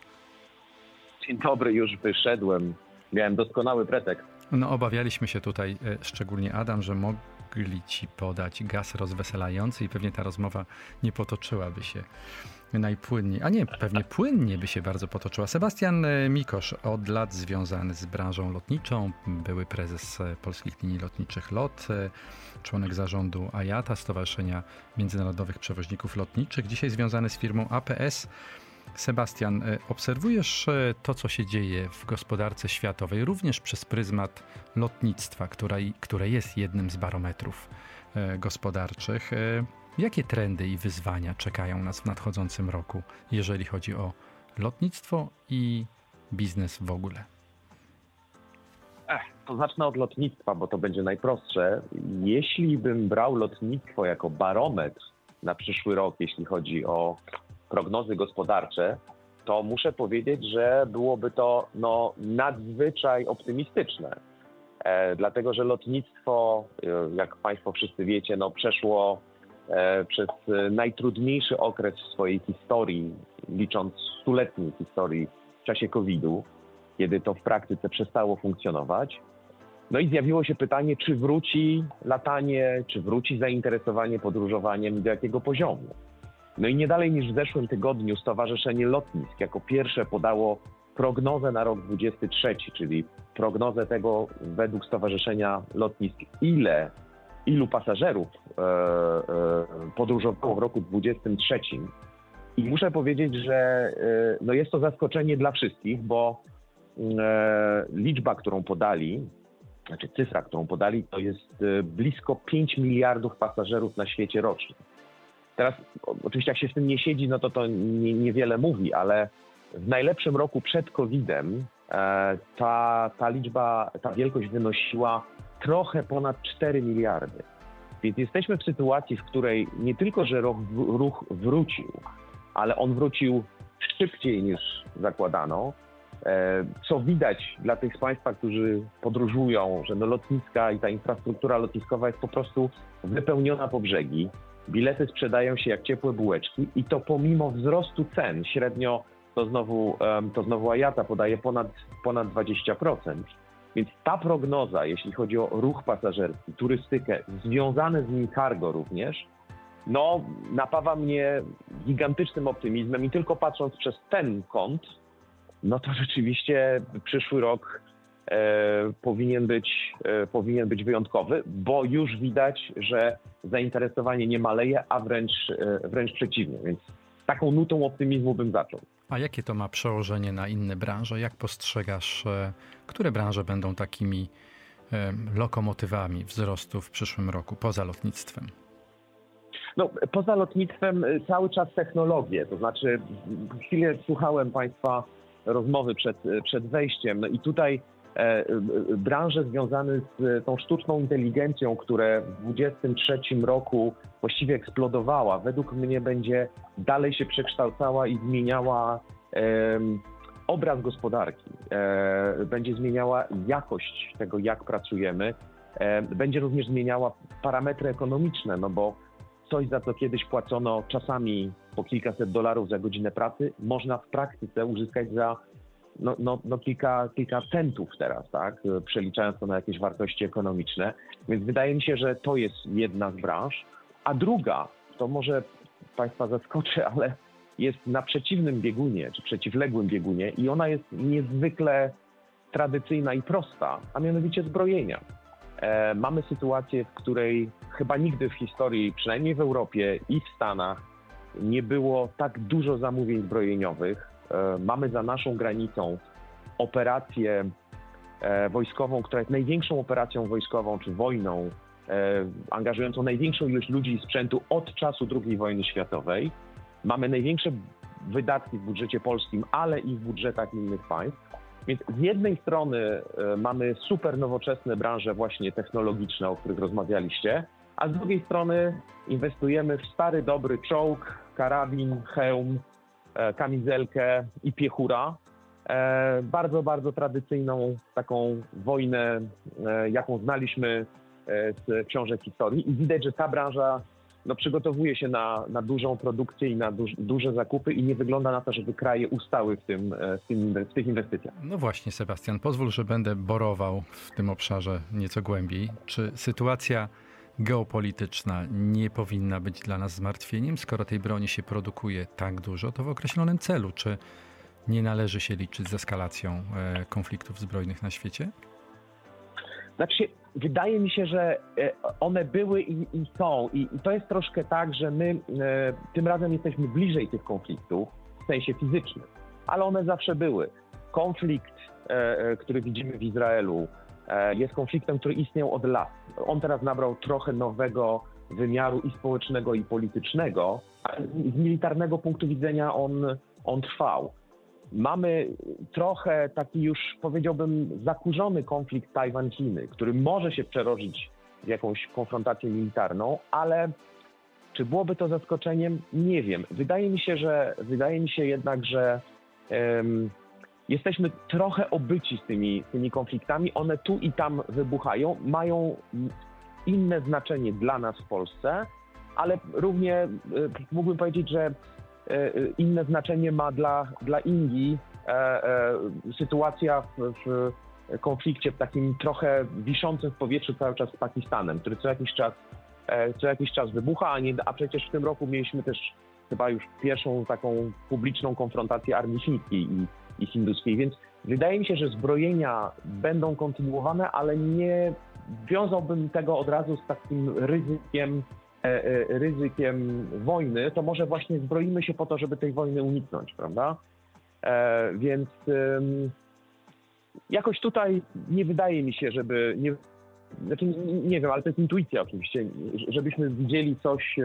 Dzień dobry, już wyszedłem. Miałem doskonały pretekst. No, obawialiśmy się tutaj, e, szczególnie Adam, że mogli ci podać gaz rozweselający i pewnie ta rozmowa nie potoczyłaby się najpłynniej, a nie, pewnie płynnie by się bardzo potoczyła. Sebastian e, Mikosz, od lat związany z branżą lotniczą, były prezes e, Polskich Linii Lotniczych LOT, e, członek zarządu AJATA, Stowarzyszenia Międzynarodowych Przewoźników Lotniczych, dzisiaj związany z firmą APS. Sebastian, obserwujesz to, co się dzieje w gospodarce światowej, również przez pryzmat lotnictwa, która, które jest jednym z barometrów gospodarczych. Jakie trendy i wyzwania czekają nas w nadchodzącym roku, jeżeli chodzi o lotnictwo i biznes w ogóle? Ech, to zacznę od lotnictwa, bo to będzie najprostsze. Jeśli bym brał lotnictwo jako barometr na przyszły rok, jeśli chodzi o prognozy gospodarcze, to muszę powiedzieć, że byłoby to no, nadzwyczaj optymistyczne. E, dlatego, że lotnictwo, e, jak Państwo wszyscy wiecie, no, przeszło przez najtrudniejszy okres w swojej historii, licząc stuletniej historii w czasie COVID-u, kiedy to w praktyce przestało funkcjonować. No i zjawiło się pytanie, czy wróci latanie, czy wróci zainteresowanie podróżowaniem do jakiego poziomu. No i nie dalej niż w zeszłym tygodniu Stowarzyszenie Lotnisk jako pierwsze podało prognozę na rok 2023, czyli prognozę tego według Stowarzyszenia Lotnisk, ile ilu pasażerów e, e, podróżowało w roku 2023. I muszę powiedzieć, że e, no jest to zaskoczenie dla wszystkich, bo liczba, którą podali, znaczy cyfra, którą podali, to jest blisko 5 miliardów pasażerów na świecie rocznie. Teraz oczywiście jak się w tym nie siedzi, no to to nie, niewiele mówi, ale w najlepszym roku przed COVID-em ta, ta liczba, ta wielkość wynosiła trochę ponad 4 miliardy. Więc jesteśmy w sytuacji, w której nie tylko, że ruch wrócił, ale on wrócił szybciej niż zakładano. E, co widać dla tych z Państwa, którzy podróżują, że no lotniska i ta infrastruktura lotniskowa jest po prostu wypełniona po brzegi. Bilety sprzedają się jak ciepłe bułeczki i to pomimo wzrostu cen, średnio to znowu, to znowu Ajata podaje ponad, ponad 20%. Więc ta prognoza, jeśli chodzi o ruch pasażerski, turystykę, związane z nim cargo również, no napawa mnie gigantycznym optymizmem i tylko patrząc przez ten kąt, no to rzeczywiście przyszły rok powinien, być, powinien być wyjątkowy, bo już widać, że zainteresowanie nie maleje, a wręcz, wręcz przeciwnie. Więc taką nutą optymizmu bym zaczął. A jakie to ma przełożenie na inne branże? Jak postrzegasz, które branże będą takimi lokomotywami wzrostu w przyszłym roku poza lotnictwem? No, poza lotnictwem y, cały czas technologie, to znaczy chwilę słuchałem Państwa rozmowy przed, przed wejściem no i tutaj e, branże związane z tą sztuczną inteligencją, które w 2023 roku właściwie eksplodowała, według mnie będzie dalej się przekształcała i zmieniała e, obraz gospodarki, e, będzie zmieniała jakość tego, jak pracujemy, e, będzie również zmieniała parametry ekonomiczne, no bo coś, za co kiedyś płacono czasami po kilkaset dolarów za godzinę pracy, można w praktyce uzyskać za no, no, no kilka, kilka centów teraz, tak? Przeliczając to na jakieś wartości ekonomiczne. Więc wydaje mi się, że to jest jedna z branż. A druga, to może Państwa zaskoczę, ale jest na przeciwnym biegunie, czy przeciwległym biegunie i ona jest niezwykle tradycyjna i prosta, a mianowicie zbrojenia. E, mamy sytuację, w której chyba nigdy w historii, przynajmniej w Europie i w Stanach, nie było tak dużo zamówień zbrojeniowych. E, mamy za naszą granicą operację e, wojskową, która jest największą operacją wojskową czy wojną, angażującą największą ilość ludzi i sprzętu od czasu II wojny światowej. Mamy największe wydatki w budżecie polskim, ale i w budżetach innych państw. Więc z jednej strony e, mamy super nowoczesne branże właśnie technologiczne, o których rozmawialiście, a z drugiej strony inwestujemy w stary, dobry czołg, karabin, hełm, e, kamizelkę i piechura. E, bardzo, bardzo tradycyjną taką wojnę, jaką znaliśmy z książek historii i widać, że ta branża no, przygotowuje się na, na dużą produkcję i na duż, duże zakupy i nie wygląda na to, żeby kraje ustały w, tym, e, w, tym, w tych inwestycjach. No właśnie, Sebastian, pozwól, że będę borował w tym obszarze nieco głębiej. Czy sytuacja geopolityczna nie powinna być dla nas zmartwieniem, skoro tej broni się produkuje tak dużo, to w określonym celu? Czy nie należy się liczyć z eskalacją e, konfliktów zbrojnych na świecie? Znaczy, wydaje mi się, że e, one były i, i są. I, I, to jest troszkę tak, że my e, tym razem jesteśmy bliżej tych konfliktów w sensie fizycznym, ale one zawsze były. Konflikt, e, e który widzimy w Izraelu, jest konfliktem, który istniał od lat. On teraz nabrał trochę nowego wymiaru i społecznego, i politycznego, ale z militarnego punktu widzenia on, on trwał. Mamy trochę taki już powiedziałbym zakurzony konflikt Tajwan-Chiny, który może się przerodzić w jakąś konfrontację militarną, ale czy byłoby to zaskoczeniem? Nie wiem. Wydaje mi się, że wydaje mi się jednak, że jesteśmy trochę obyci z tymi, tymi konfliktami. One tu i tam wybuchają, mają inne znaczenie dla nas w Polsce, ale równie y, mógłbym powiedzieć, że E, e, inne znaczenie ma dla, dla Indii e, sytuacja w, w konflikcie takim trochę wiszącym w powietrzu cały czas z Pakistanem, który co jakiś czas, co jakiś czas wybucha, a, nie, a przecież w tym roku mieliśmy też chyba już pierwszą taką publiczną konfrontację armii chińskiej i, hinduskiej, więc wydaje mi się, że zbrojenia będą kontynuowane, ale nie wiązałbym tego od razu z takim ryzykiem E, e, ryzykiem wojny, to może właśnie zbroimy się po to, żeby tej wojny uniknąć, prawda? E, więc jakoś tutaj nie wydaje mi się, żeby. Nie, znaczy, nie wiem, ale to jest intuicja oczywiście, żebyśmy widzieli coś,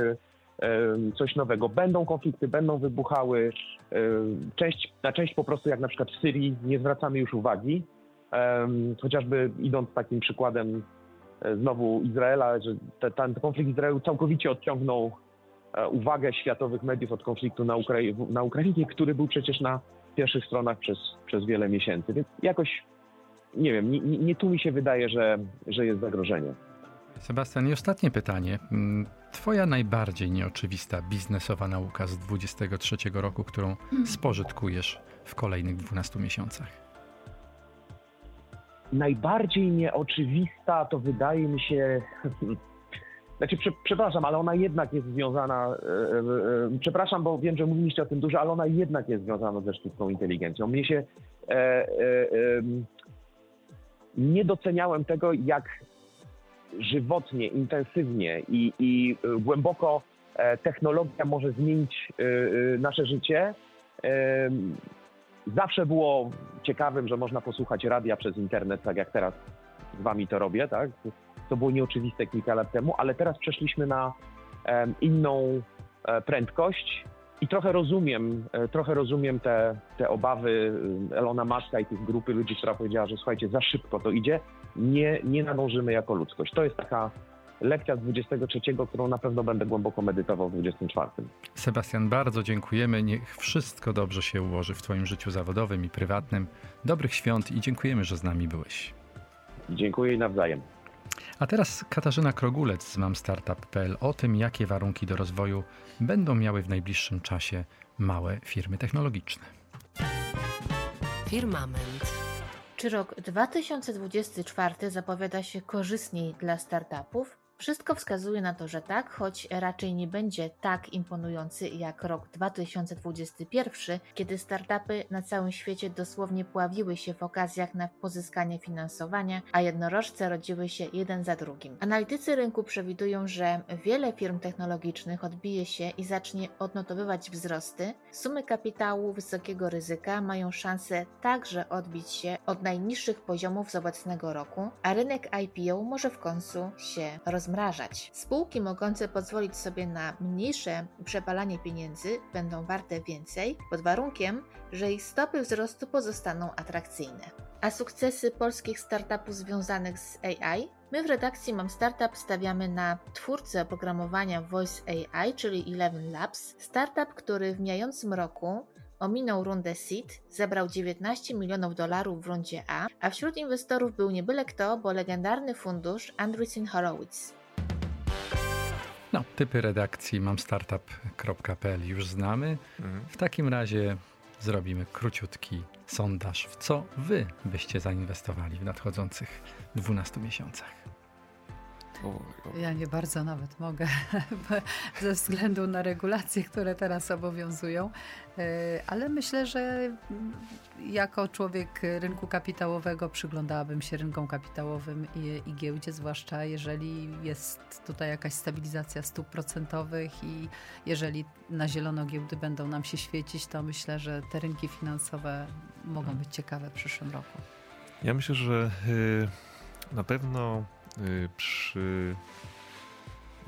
coś nowego. Będą konflikty, będą wybuchały. Część, na część po prostu, jak na przykład w Syrii, nie zwracamy już uwagi. Chociażby idąc takim przykładem E, znowu Izraela, że te, ten konflikt Izraelu całkowicie odciągnął e, uwagę światowych mediów od konfliktu na, Ukrai na Ukrainie, który był przecież na pierwszych stronach przez, przez wiele miesięcy. Więc jakoś, nie wiem, nie, nie tu mi się wydaje, że, że jest zagrożenie. Sebastian, i ostatnie pytanie. Mm, twoja najbardziej nieoczywista biznesowa nauka z 23 roku, którą hmm. spożytkujesz w kolejnych 12 miesiącach? najbardziej nieoczywista to wydaje mi się. Znaczy, prze, przepraszam, ale ona jednak jest związana. E, e, e, przepraszam, bo wiem, że mówiliście o tym dużo, ale ona jednak jest związana ze sztuczną inteligencją. Mnie się. E, e, nie doceniałem tego, jak żywotnie, intensywnie i, i głęboko technologia może zmienić nasze życie. Zawsze było ciekawym, że można posłuchać radia przez internet, tak jak teraz z wami to robię, tak? To było nieoczywiste kilka lat temu, ale teraz przeszliśmy na inną e, prędkość i trochę rozumiem, e, trochę rozumiem te, te obawy e, Elona Muska i tych grupy ludzi, która powiedziała, że słuchajcie, za szybko to idzie, nie, nie nadążymy jako ludzkość. To jest taka lekcja z 23, którą na pewno będę głęboko medytował w 24. Sebastian, bardzo dziękujemy. Niech wszystko dobrze się ułoży w Twoim życiu zawodowym i prywatnym. Dobrych świąt i dziękujemy, że z nami byłeś. Dziękuję i nawzajem. A teraz Katarzyna Krogulec z mamstartup.pl o tym, jakie warunki do rozwoju będą miały w najbliższym czasie małe firmy technologiczne. Firmament. Czy rok 2024 zapowiada się korzystniej dla startupów? Wszystko wskazuje na to, że tak, choć raczej nie będzie tak imponujący jak rok 2021, kiedy startupy na całym świecie dosłownie pławiły się w okazjach na pozyskanie finansowania, a jednorożce rodziły się jeden za drugim. Analitycy rynku przewidują, że wiele firm technologicznych odbije się i zacznie odnotowywać wzrosty. Sumy kapitału wysokiego ryzyka mają szansę także odbić się od najniższych poziomów z obecnego roku, a rynek IPO może w końcu się rozwijać rozmrażać. Spółki mogące pozwolić sobie na mniejsze przepalanie pieniędzy będą warte więcej, pod warunkiem, że ich stopy wzrostu pozostaną atrakcyjne. A sukcesy polskich startupów związanych z AI? My w redakcji Mam Startup stawiamy na twórcę oprogramowania Voice AI, czyli Eleven Labs, startup, który w mijającym roku ominął rundę seed, zebrał 19 milionów dolarów w rundzie A, a wśród inwestorów był nie byle kto, bo legendarny fundusz Andreessen Horowitz. No, typy redakcji mamstartup.pl już znamy. Mhm. W takim razie zrobimy króciutki sondaż, w co wy byście zainwestowali w nadchodzących 12 miesiącach. Ja nie bardzo nawet mogę, ze względu na regulacje, które teraz obowiązują, e, ale myślę, że jako człowiek rynku kapitałowego przyglądałabym się rynkom kapitałowym i, i giełdzie, zwłaszcza jeżeli jest tutaj jakaś stabilizacja stóp procentowych i jeżeli na zielono giełdy będą nam się świecić, to myślę, że te rynki finansowe mogą być ciekawe w przyszłym roku. Ja myślę, że y, na pewno przy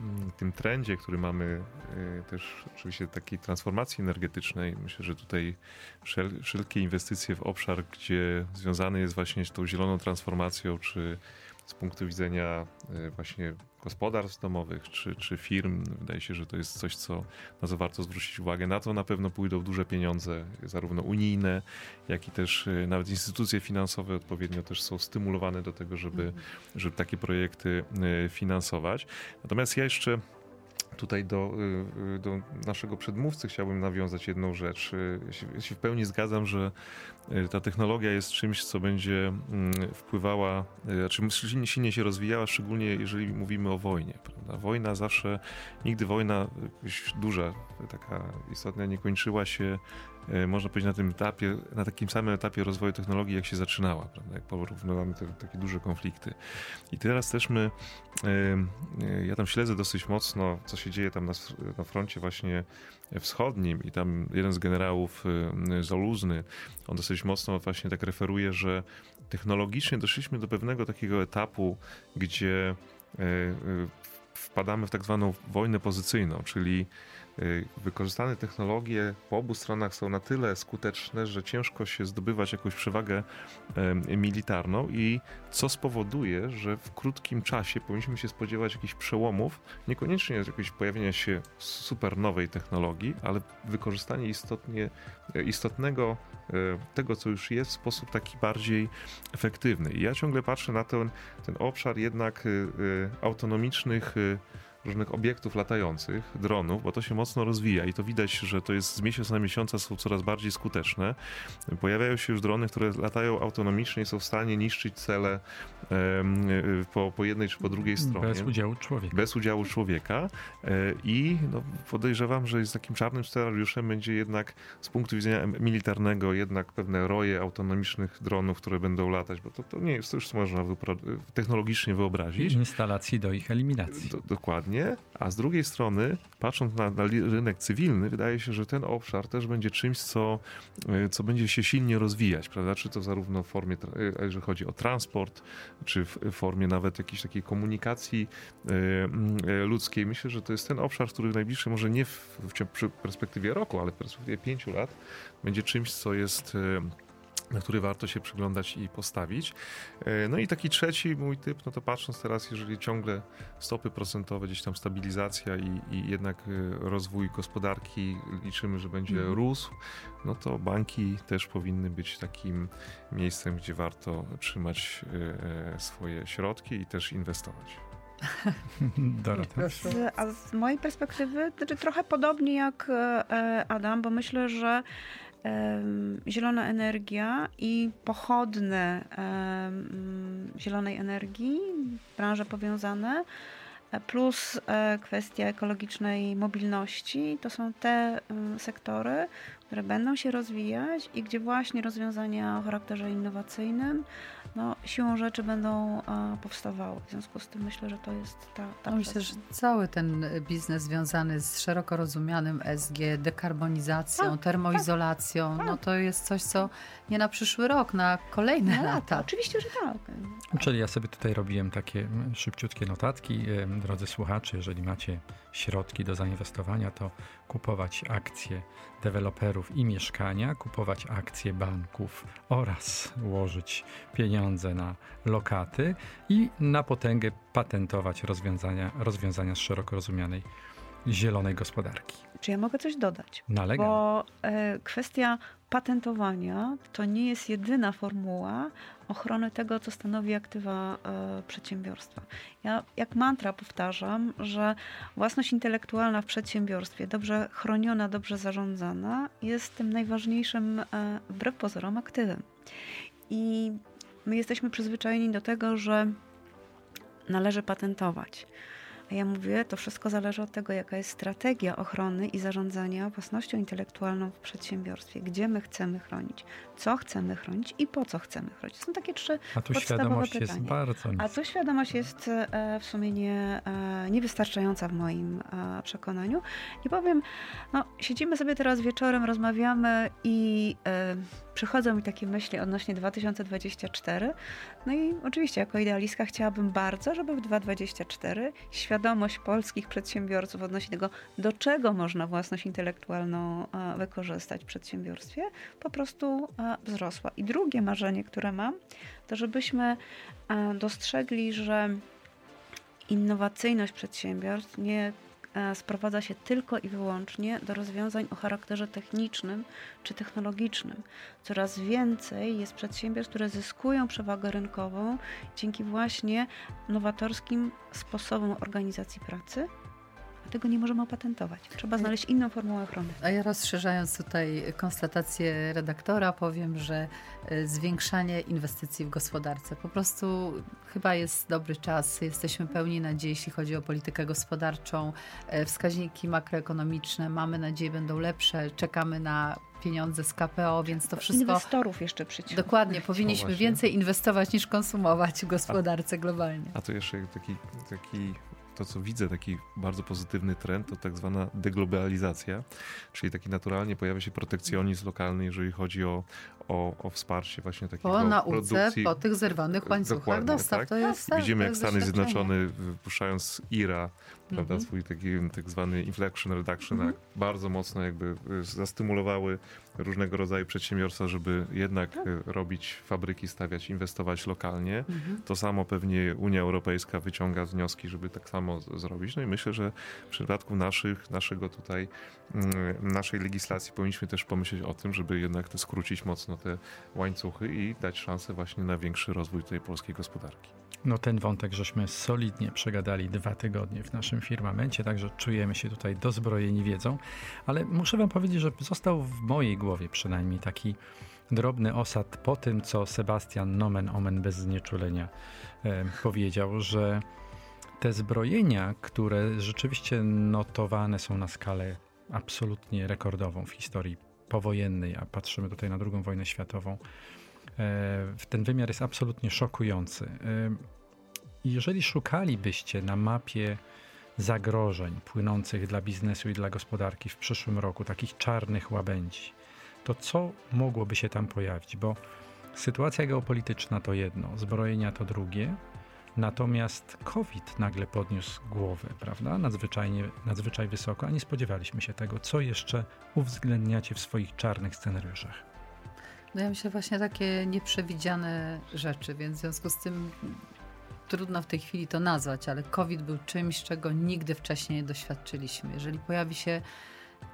mm, tym trendzie, który mamy y, też oczywiście takiej transformacji energetycznej, myślę, że tutaj wszelkie inwestycje w obszar, gdzie związany jest właśnie z tą zieloną transformacją, czy z punktu widzenia e, właśnie gospodarstw domowych czy, czy firm. Wydaje się, że to jest coś, co, na co warto zwrócić uwagę. Na to na pewno pójdą duże pieniądze, zarówno unijne, jak i też e, nawet instytucje finansowe odpowiednio też są stymulowane do tego, żeby, mhm. żeby takie projekty e, finansować. Natomiast ja jeszcze tutaj do, y, y, do naszego przedmówcy chciałbym nawiązać jedną rzecz. Y, ja się w pełni zgadzam, że ta technologia jest czymś, co będzie mm, wpływała, znaczy silnie się rozwijała, szczególnie jeżeli mówimy o wojnie. Prawda? Wojna zawsze, nigdy wojna duża, taka istotna nie kończyła się można powiedzieć, na tym etapie, na takim samym etapie rozwoju technologii, jak się zaczynała, prawda? jak porównywamy te, takie duże konflikty. I teraz też my, e, e, ja tam śledzę dosyć mocno, co się dzieje tam na, na froncie właśnie wschodnim i tam jeden z generałów, Zaluzny, on dosyć mocno właśnie tak referuje, że technologicznie doszliśmy do pewnego takiego etapu, gdzie wpadamy w tak zwaną wojnę pozycyjną, czyli wykorzystane technologie po obu stronach są na tyle skuteczne, że ciężko się zdobywać jakąś przewagę militarną i co spowoduje, że w krótkim czasie powinniśmy się spodziewać jakichś przełomów, niekoniecznie jakiegoś pojawienia się super nowej technologii, ale wykorzystanie istotnie, e, istotnego e, tego, co już jest w sposób taki bardziej efektywny. I ja ciągle patrzę na ten, ten obszar jednak e, autonomicznych różnych obiektów latających, dronów, bo to się mocno rozwija i to widać, że to jest z miesiąca na miesiąca są coraz bardziej skuteczne. Pojawiają się już drony, które latają autonomicznie i są w stanie niszczyć cele po, po jednej czy po drugiej stronie. Bez udziału człowieka. Bez udziału człowieka i no, podejrzewam, że z takim czarnym scenariuszem będzie jednak z punktu widzenia militarnego jednak pewne roje autonomicznych dronów, które będą latać, bo to, to nie jest, to już można technologicznie wyobrazić. Instalacji do ich eliminacji. Do, dokładnie, a z drugiej strony, patrząc na, na, rynek cywilny, wydaje się, że ten obszar też będzie czymś, co, e, co będzie się silnie rozwijać, prawda? Czy to zarówno w formie, e, jeżeli chodzi o transport, czy w formie nawet jakiejś takiej komunikacji e, ludzkiej. Myślę, że to jest ten obszar, który w najbliższym, może nie w, w perspektywie roku, ale w perspektywie pięciu lat, będzie czymś, co jest na który warto się przyglądać i postawić. E, no i taki trzeci mój typ, no to patrząc teraz, jeżeli ciągle stopy procentowe, gdzieś tam stabilizacja i, i jednak e, rozwój gospodarki liczymy, że będzie mm. rósł, no to banki też powinny być takim miejscem, gdzie warto trzymać e, swoje środki i też inwestować. Dorota. Z, a z mojej perspektywy, znaczy trochę podobnie jak Adam, bo myślę, że zielona energia i pochodne zielonej energii, branże powiązane, e, plus e, kwestia ekologicznej mobilności, to są te sektory, które będą się rozwijać i gdzie właśnie rozwiązania o charakterze innowacyjnym no, siłą rzeczy będą powstawały. W związku z tym myślę, że to jest ta, ta no Myślę, że cały ten biznes związany z szeroko rozumianym SG, dekarbonizacją, tak, termoizolacją, tak, no to jest coś, co nie na przyszły rok, na kolejne no, lata. Oczywiście, że tak. Czyli ja sobie tutaj robiłem takie szybciutkie notatki. Drodzy słuchacze, jeżeli macie środki do zainwestowania, to kupować akcje deweloperów i mieszkania, kupować akcje banków oraz łożyć pieniądze na lokaty i na potęgę patentować rozwiązania, rozwiązania z szeroko rozumianej zielonej gospodarki. Czy ja mogę coś dodać? Nalegam. Bo e, kwestia patentowania to nie jest jedyna formuła ochrony tego, co stanowi aktywa e, przedsiębiorstwa. Ja jak mantra powtarzam, że własność intelektualna w przedsiębiorstwie, dobrze chroniona, dobrze zarządzana, jest tym najważniejszym, e, wbrew pozorom, aktywem. I my jesteśmy przyzwyczajeni do tego, że należy patentować. A ja mówię, to wszystko zależy od tego, jaka jest strategia ochrony i zarządzania własnością intelektualną w przedsiębiorstwie. Gdzie my chcemy chronić, co chcemy chronić i po co chcemy chronić. Są takie trzy A tu podstawowe świadomość pytania. jest bardzo niska. A tu świadomość jest e, w sumie nie, e, niewystarczająca w moim e, przekonaniu. I powiem, no, siedzimy sobie teraz wieczorem, rozmawiamy i przychodzą mi takie myśli odnośnie 2024. No i oczywiście jako idealistka chciałabym bardzo, żeby w 2024 świadomość polskich przedsiębiorców odnośnie tego, do czego można własność intelektualną e, wykorzystać w przedsiębiorstwie, po prostu e, wzrosła. I drugie marzenie, które mam, to żebyśmy e, dostrzegli, że innowacyjność przedsiębiorstw nie sprowadza się tylko i wyłącznie do rozwiązań o charakterze technicznym czy technologicznym. Coraz więcej jest przedsiębiorstw, które zyskują przewagę rynkową dzięki właśnie nowatorskim sposobom organizacji pracy, tego nie możemy opatentować. Trzeba znaleźć inną formułę ochrony. A ja rozszerzając tutaj konstatację redaktora, powiem, że e, zwiększanie inwestycji w gospodarce. Po prostu chyba jest dobry czas. Jesteśmy pełni nadziei, jeśli chodzi o politykę gospodarczą. E, wskaźniki makroekonomiczne, mamy nadzieję, będą lepsze. Czekamy na pieniądze z KPO, więc to wszystko. Inwestorów jeszcze przyciągnąć. Dokładnie, powinniśmy więcej inwestować niż konsumować w gospodarce globalnie. A to jeszcze taki, taki to, co widzę, taki bardzo pozytywny trend, to tak zwana deglobalizacja, czyli taki naturalnie pojawia się protekcjonizm lokalny, jeżeli chodzi o, o, o wsparcie właśnie takiego po nauce, produkcji. po tych zerwanych łańcuchach dostaw. Tak? To jest, tak, Widzimy, jak Stany Zjednoczone wypuszczając IRA, prawda, mm -hmm. swój taki tak zwany inflation reduction, mm -hmm. bardzo mocno jakby y, zastymulowały różnego rodzaju przedsiębiorstwa, żeby jednak tak. Y, robić fabryki, stawiać, inwestować lokalnie. Mm -hmm. To samo pewnie Unia Europejska wyciąga wnioski, żeby tak samo zrobić. No i myślę, że w przypadku naszych, naszego tutaj, mm, naszej legislacji powinniśmy też pomyśleć o tym, żeby jednak te skrócić mocno te łańcuchy i dać szansę właśnie na większy rozwój tej polskiej gospodarki. No ten wątek żeśmy solidnie przegadali dwa tygodnie w naszym firmamencie, także czujemy się tutaj dozbrojeni wiedzą, ale muszę wam powiedzieć, że został w mojej głowie przynajmniej taki drobny osad po tym, co Sebastian nomen omen bez znieczulenia e, powiedział, że te zbrojenia, które rzeczywiście notowane są na skalę absolutnie rekordową w historii powojennej, a patrzymy tutaj na II wojnę światową, e, ten wymiar jest absolutnie szokujący. E, jeżeli szukalibyście na mapie zagrożeń płynących dla biznesu i dla gospodarki w przyszłym roku, takich czarnych łabędzi, to co mogłoby się tam pojawić? Bo sytuacja geopolityczna to jedno, zbrojenia to drugie, natomiast COVID nagle podniósł głowę, prawda? Nadzwyczajnie, nadzwyczaj wysoko, a nie spodziewaliśmy się tego. Co jeszcze uwzględniacie w swoich czarnych scenariuszach? No ja myślę właśnie takie nieprzewidziane rzeczy, więc w związku z tym trudno w tej chwili to nazwać, ale COVID był czymś, czego nigdy wcześniej nie doświadczyliśmy. Jeżeli pojawi się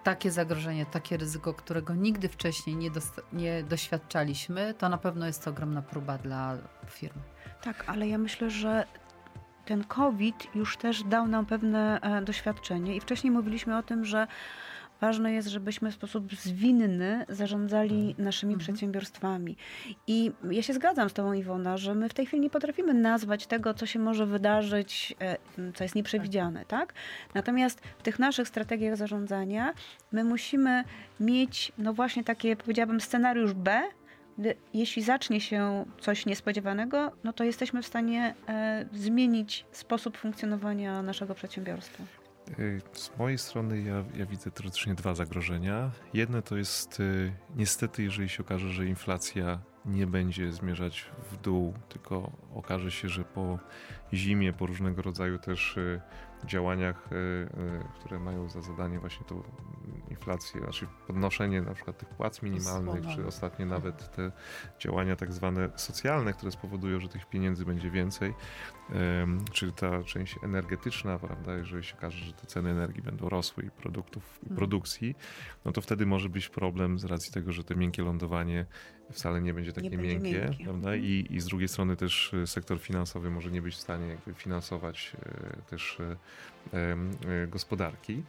takie zagrożenie, takie ryzyko, którego nigdy wcześniej nie, nie doświadczaliśmy, to na pewno jest to ogromna próba dla firm. Tak, ale ja myślę, że ten COVID już też dał nam pewne e, doświadczenie i wcześniej mówiliśmy o tym, że Ważne jest, żebyśmy w sposób zwinny zarządzali mhm. naszymi mhm. przedsiębiorstwami. I ja się zgadzam z Tobą, Iwona, że my w tej chwili nie potrafimy nazwać tego, co się może wydarzyć, e, co jest nieprzewidziane, tak? tak? Natomiast w tych naszych strategiach zarządzania my musimy mieć, no właśnie takie, powiedziałabym, scenariusz B, jeśli zacznie się coś niespodziewanego, no to jesteśmy w stanie e, zmienić sposób funkcjonowania naszego przedsiębiorstwa. Y, z mojej strony ja, ja widzę teoretycznie dwa zagrożenia. Jedno to jest y, niestety, jeżeli się okaże, że inflacja nie będzie zmierzać w dół, tylko okaże się, że po zimie, po różnego rodzaju też y, działaniach, które mają za zadanie właśnie tą inflację, znaczy podnoszenie na przykład tych płac minimalnych, czy ostatnie nawet te działania tak zwane socjalne, które spowodują, że tych pieniędzy będzie więcej, czy ta część energetyczna, prawda, jeżeli się okaże, że te ceny energii będą rosły i produktów, i mhm. produkcji, no to wtedy może być problem z racji tego, że to miękkie lądowanie wcale nie będzie takie nie miękkie, będzie miękkie, prawda, mhm. I, i z drugiej strony też e, sektor finansowy może nie być w stanie finansować e, też e, gospodarki.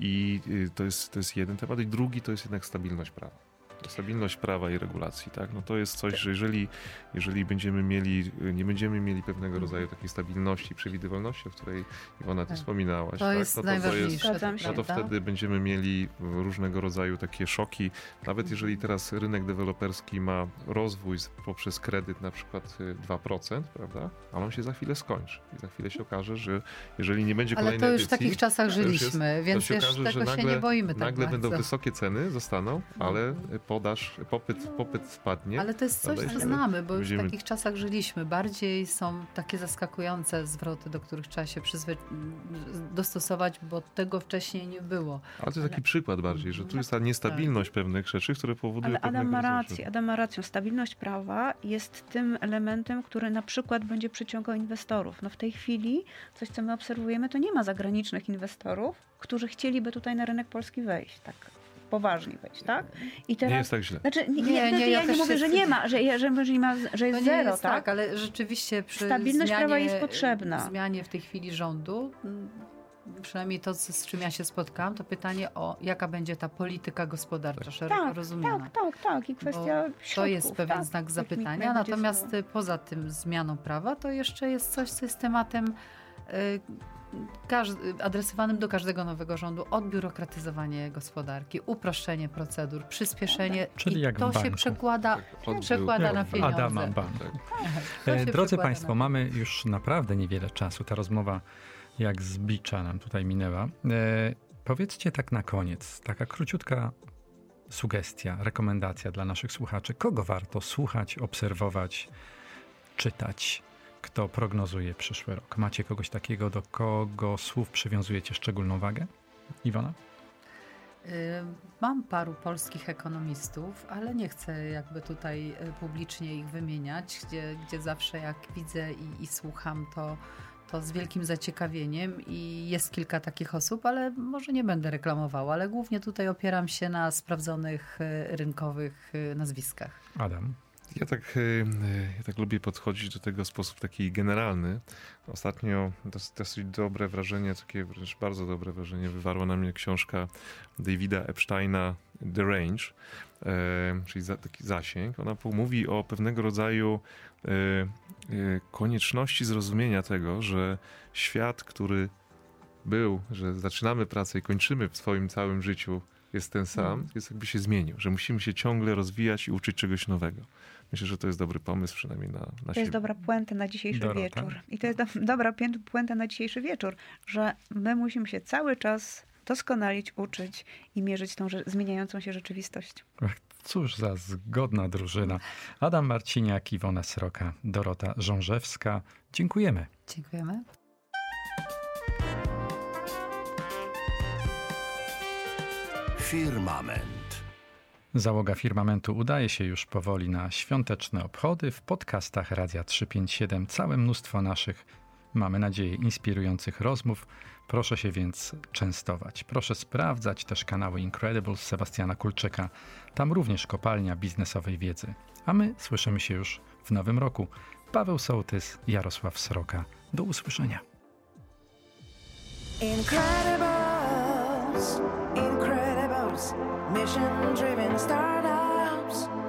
I to jest, to jest jeden temat. I drugi to jest jednak stabilność prawa stabilność prawa i regulacji, tak? No to jest coś, że jeżeli, jeżeli będziemy mieli, nie będziemy mieli pewnego rodzaju takiej stabilności, przewidywalności, o której Iwona ty tak. wspominałaś, to tak? jest no to, najważniejsze. To jest, no to wtedy będziemy mieli różnego rodzaju takie szoki. Nawet mhm. jeżeli teraz rynek deweloperski ma rozwój poprzez kredyt na przykład 2%, y, prawda? Ale on się za chwilę skończy. I za chwilę się okaże, że jeżeli nie będzie kolejnej Ale to już edycji, w takich czasach żyliśmy, jest, więc się okaże, tego nagle, się nie boimy tak Nagle bardzo. będą wysokie ceny, zostaną, ale mhm podaż, popyt, popyt spadnie. Ale to jest coś, co znamy, bo już w takich czasach żyliśmy. Bardziej są takie zaskakujące zwroty, do których trzeba się przyzwy... dostosować, bo tego wcześniej nie było. Ale to jest taki przykład bardziej, że tu jest ta niestabilność tak. pewnych rzeczy, które powodują Ale Adam ma rację, Adam ma rację. Stabilność prawa jest tym elementem, który na przykład będzie przyciągał inwestorów. No w tej chwili coś, co my obserwujemy, to nie ma zagranicznych inwestorów, którzy chcieliby tutaj na rynek polski wejść. Tak poważnie wejść, tak? I teraz, nie jest tak źle. Znaczy, nie, nie, nie, nie ja, nie mówię, że nie ma, że, że, że, nie ma, że jest zero, jest tak? tak? ale rzeczywiście przy Stabilność zmianie, prawa jest potrzebna. zmianie w tej chwili rządu, przynajmniej to, z czym ja się spotkałam, to pytanie o jaka będzie ta polityka gospodarcza, tak. szeroko tak, rozumiana. Tak, tak, tak. I kwestia środków, To jest pewien tak, znak zapytania. Natomiast poza tym zmianą prawa, to jeszcze jest coś, co jest tematem y, adresowanym do każdego nowego rządu odbiurokratyzowanie gospodarki, uproszczenie procedur, przyspieszenie Czyli i jak to się przekłada, tak, przekłada na pieniądze. Adama Bank. Tak. Drodzy Państwo, mamy już naprawdę niewiele czasu. Ta rozmowa jak z bicza nam tutaj minęła. E, powiedzcie tak na koniec, taka króciutka sugestia, rekomendacja dla naszych słuchaczy. Kogo warto słuchać, obserwować, czytać? Kto prognozuje przyszły rok? Macie kogoś takiego, do kogo słów przywiązujecie szczególną wagę? Iwona? Y, mam paru polskich ekonomistów, ale nie chcę jakby tutaj y, publicznie ich wymieniać, gdzie, gdzie zawsze jak widzę i, i słucham, to, to z wielkim zaciekawieniem i jest kilka takich osób, ale może nie będę reklamowała, ale głównie tutaj opieram się na sprawdzonych e, rynkowych nazwiskach. Adam. Ja tak, ja tak lubię podchodzić do tego w sposób taki generalny. Ostatnio dosyć, dobre wrażenie, takie wręcz bardzo dobre wrażenie wywarła na mnie książka Davida Epsteina The Range, czyli za, taki zasięg. Ona mówi o pewnego rodzaju e, e, konieczności zrozumienia tego, że świat, który był, że zaczynamy pracę i kończymy w swoim całym życiu jest ten sam, mhm. jest jakby się zmienił, że musimy się ciągle rozwijać i uczyć czegoś nowego. Myślę, że to jest dobry pomysł, przynajmniej na, na To jest dobra puenta na dzisiejszy Dorota. wieczór. I to jest do, dobra puenta na dzisiejszy wieczór, że my musimy się cały czas doskonalić, uczyć i mierzyć tą zmieniającą się rzeczywistość. Cóż za zgodna drużyna. Adam Marciniak, Iwona Sroka, Dorota Żążewska. Dziękujemy. Dziękujemy. Firmament. Załoga firmamentu udaje się już powoli na świąteczne obchody. W podcastach Radia 357 całe mnóstwo naszych, mamy nadzieję, inspirujących rozmów. Proszę się więc częstować. Proszę sprawdzać też kanały Incredibles Sebastiana Kulczyka. Tam również kopalnia biznesowej wiedzy. A my słyszymy się już w nowym roku. Paweł Sołtys, Jarosław Sroka. Do usłyszenia. Incredibles, incredibles, mission driven startups.